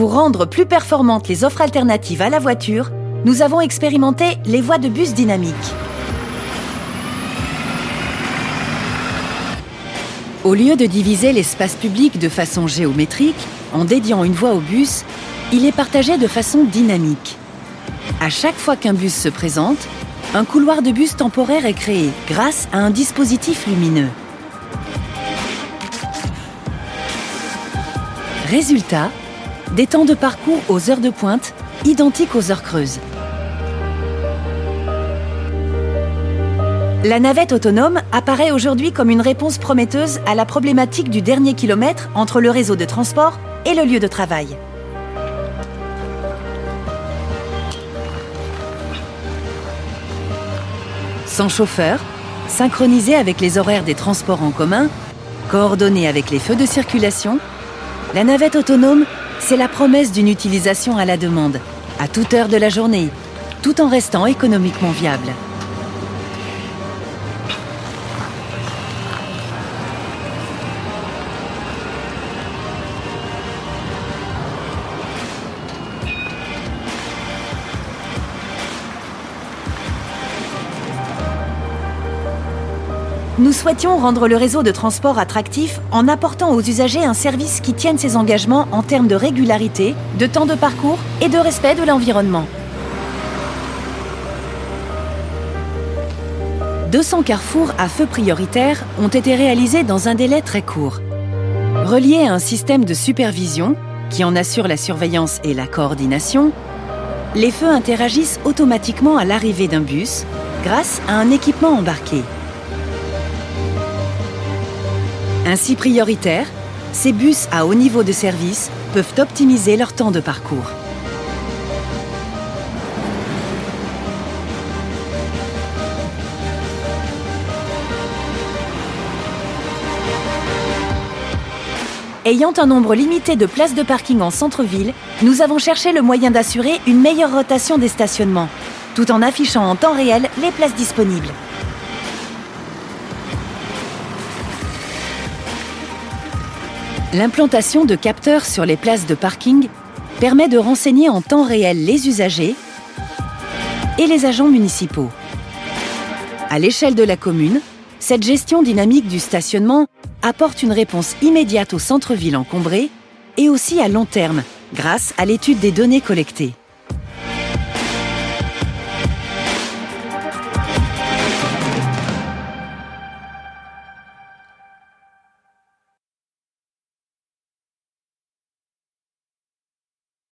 rendre plus performantes les offres alternatives à la voiture, nous avons expérimenté les voies de bus dynamiques. Au lieu de diviser l'espace public de façon géométrique, en dédiant une voie au bus, il est partagé de façon dynamique. À chaque fois qu'un bus se présente, un couloir de bus temporaire est créé grâce à un dispositif lumineux. Résultat, des temps de parcours aux heures de pointe identiques aux heures creuses. La navette autonome apparaît aujourd'hui comme une réponse prometteuse à la problématique du dernier kilomètre entre le réseau de transport et le lieu de travail. Sans chauffeur, synchronisé avec les horaires des transports en commun, coordonné avec les feux de circulation, la navette autonome, c'est la promesse d'une utilisation à la demande, à toute heure de la journée, tout en restant économiquement viable. Nous souhaitions rendre le réseau de transport attractif en apportant aux usagers un service qui tienne ses engagements en termes de régularité, de temps de parcours et de respect de l'environnement. 200 carrefours à feu prioritaire ont été réalisés dans un délai très court. Reliés à un système de supervision qui en assure la surveillance et la coordination, les feux interagissent automatiquement à l'arrivée d'un bus grâce à un équipement embarqué. Ainsi prioritaires, ces bus à haut niveau de service peuvent optimiser leur temps de parcours. Ayant un nombre limité de places de parking en centre-ville, nous avons cherché le moyen d'assurer une meilleure rotation des stationnements, tout en affichant en temps réel les places disponibles. L'implantation de capteurs sur les places de parking permet de renseigner en temps réel les usagers et les agents municipaux. À l'échelle de la commune, cette gestion dynamique du stationnement apporte une réponse immédiate au centre-ville encombré et aussi à long terme grâce à l'étude des données collectées.